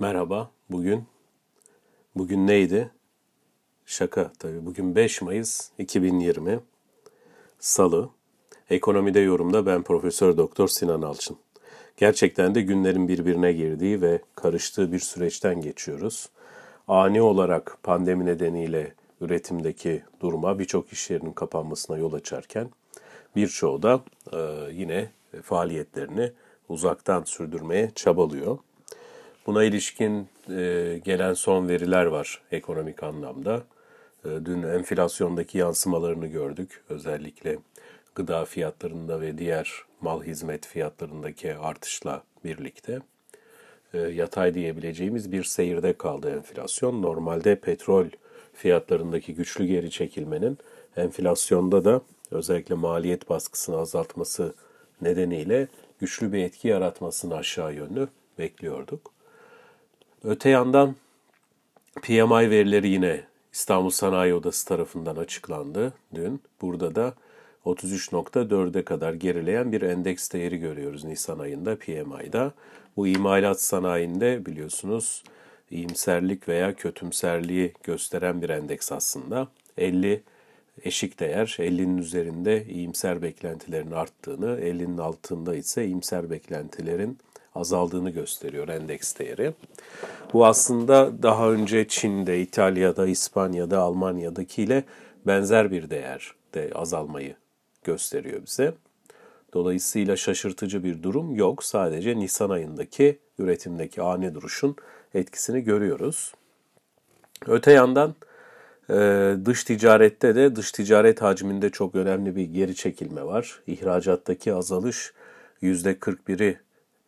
Merhaba, bugün bugün neydi? Şaka tabii. Bugün 5 Mayıs 2020 Salı. Ekonomide yorumda ben Profesör Doktor Sinan Alçın. Gerçekten de günlerin birbirine girdiği ve karıştığı bir süreçten geçiyoruz. Ani olarak pandemi nedeniyle üretimdeki duruma birçok iş yerinin kapanmasına yol açarken birçoğu da e, yine faaliyetlerini uzaktan sürdürmeye çabalıyor. Buna ilişkin e, gelen son veriler var ekonomik anlamda. E, dün enflasyondaki yansımalarını gördük. Özellikle gıda fiyatlarında ve diğer mal hizmet fiyatlarındaki artışla birlikte e, yatay diyebileceğimiz bir seyirde kaldı enflasyon. Normalde petrol fiyatlarındaki güçlü geri çekilmenin enflasyonda da özellikle maliyet baskısını azaltması nedeniyle güçlü bir etki yaratmasını aşağı yönlü bekliyorduk. Öte yandan PMI verileri yine İstanbul Sanayi Odası tarafından açıklandı dün. Burada da 33.4'e kadar gerileyen bir endeks değeri görüyoruz Nisan ayında PMI'da. Bu imalat sanayinde biliyorsunuz iyimserlik veya kötümserliği gösteren bir endeks aslında. 50 eşik değer 50'nin üzerinde iyimser beklentilerin arttığını, 50'nin altında ise iyimser beklentilerin azaldığını gösteriyor endeks değeri. Bu aslında daha önce Çin'de, İtalya'da, İspanya'da, Almanya'dakiyle benzer bir değer de azalmayı gösteriyor bize. Dolayısıyla şaşırtıcı bir durum yok. Sadece Nisan ayındaki üretimdeki ani duruşun etkisini görüyoruz. Öte yandan e, dış ticarette de dış ticaret hacminde çok önemli bir geri çekilme var. İhracattaki azalış %41'i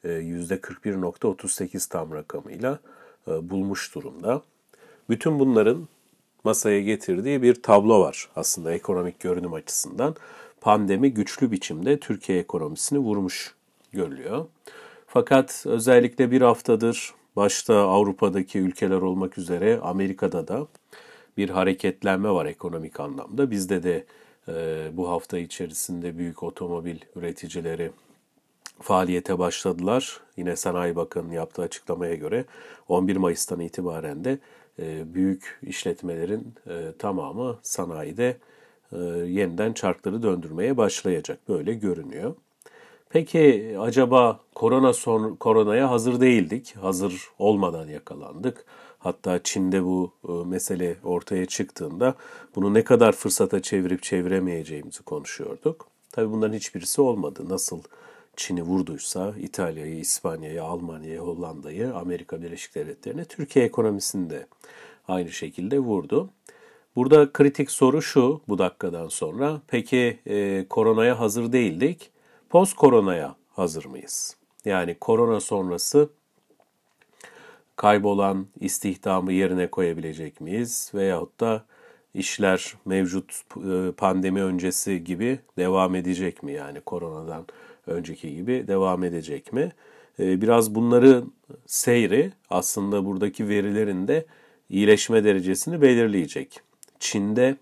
%41.38 e, tam rakamıyla e, bulmuş durumda. Bütün bunların masaya getirdiği bir tablo var aslında ekonomik görünüm açısından. Pandemi güçlü biçimde Türkiye ekonomisini vurmuş görülüyor. Fakat özellikle bir haftadır başta Avrupa'daki ülkeler olmak üzere Amerika'da da bir hareketlenme var ekonomik anlamda. Bizde de e, bu hafta içerisinde büyük otomobil üreticileri faaliyete başladılar. Yine Sanayi Bakanı'nın yaptığı açıklamaya göre 11 Mayıs'tan itibaren de e, büyük işletmelerin e, tamamı sanayide e, yeniden çarkları döndürmeye başlayacak. Böyle görünüyor. Peki acaba korona son koronaya hazır değildik. Hazır olmadan yakalandık. Hatta Çin'de bu mesele ortaya çıktığında bunu ne kadar fırsata çevirip çeviremeyeceğimizi konuşuyorduk. Tabii bunların hiçbirisi olmadı. Nasıl Çin'i vurduysa İtalya'yı, İspanya'yı, Almanya'yı, Hollanda'yı, Amerika Birleşik Devletleri'ne, Türkiye ekonomisini de aynı şekilde vurdu. Burada kritik soru şu bu dakikadan sonra. Peki e, koronaya hazır değildik. Post koronaya hazır mıyız? Yani korona sonrası kaybolan istihdamı yerine koyabilecek miyiz? Veyahut da işler mevcut e, pandemi öncesi gibi devam edecek mi? Yani koronadan önceki gibi devam edecek mi? Ee, biraz bunları seyri aslında buradaki verilerin de iyileşme derecesini belirleyecek. Çin'de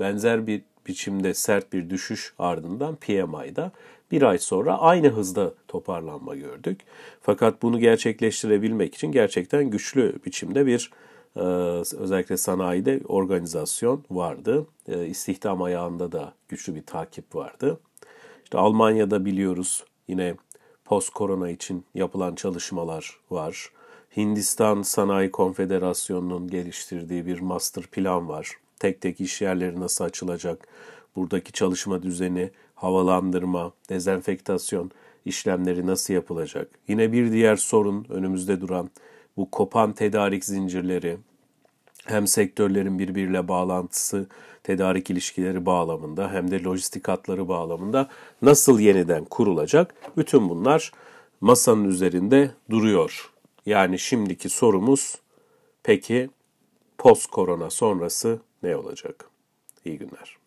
benzer bir biçimde sert bir düşüş ardından PMI'da bir ay sonra aynı hızda toparlanma gördük. Fakat bunu gerçekleştirebilmek için gerçekten güçlü biçimde bir e, özellikle sanayide organizasyon vardı. E, istihdam ayağında da güçlü bir takip vardı. İşte Almanya'da biliyoruz yine post korona için yapılan çalışmalar var. Hindistan Sanayi Konfederasyonu'nun geliştirdiği bir master plan var. Tek tek iş yerleri nasıl açılacak, buradaki çalışma düzeni, havalandırma, dezenfektasyon işlemleri nasıl yapılacak? Yine bir diğer sorun önümüzde duran bu kopan tedarik zincirleri, hem sektörlerin birbiriyle bağlantısı, tedarik ilişkileri bağlamında hem de lojistik hatları bağlamında nasıl yeniden kurulacak? Bütün bunlar masanın üzerinde duruyor. Yani şimdiki sorumuz peki post korona sonrası ne olacak? İyi günler.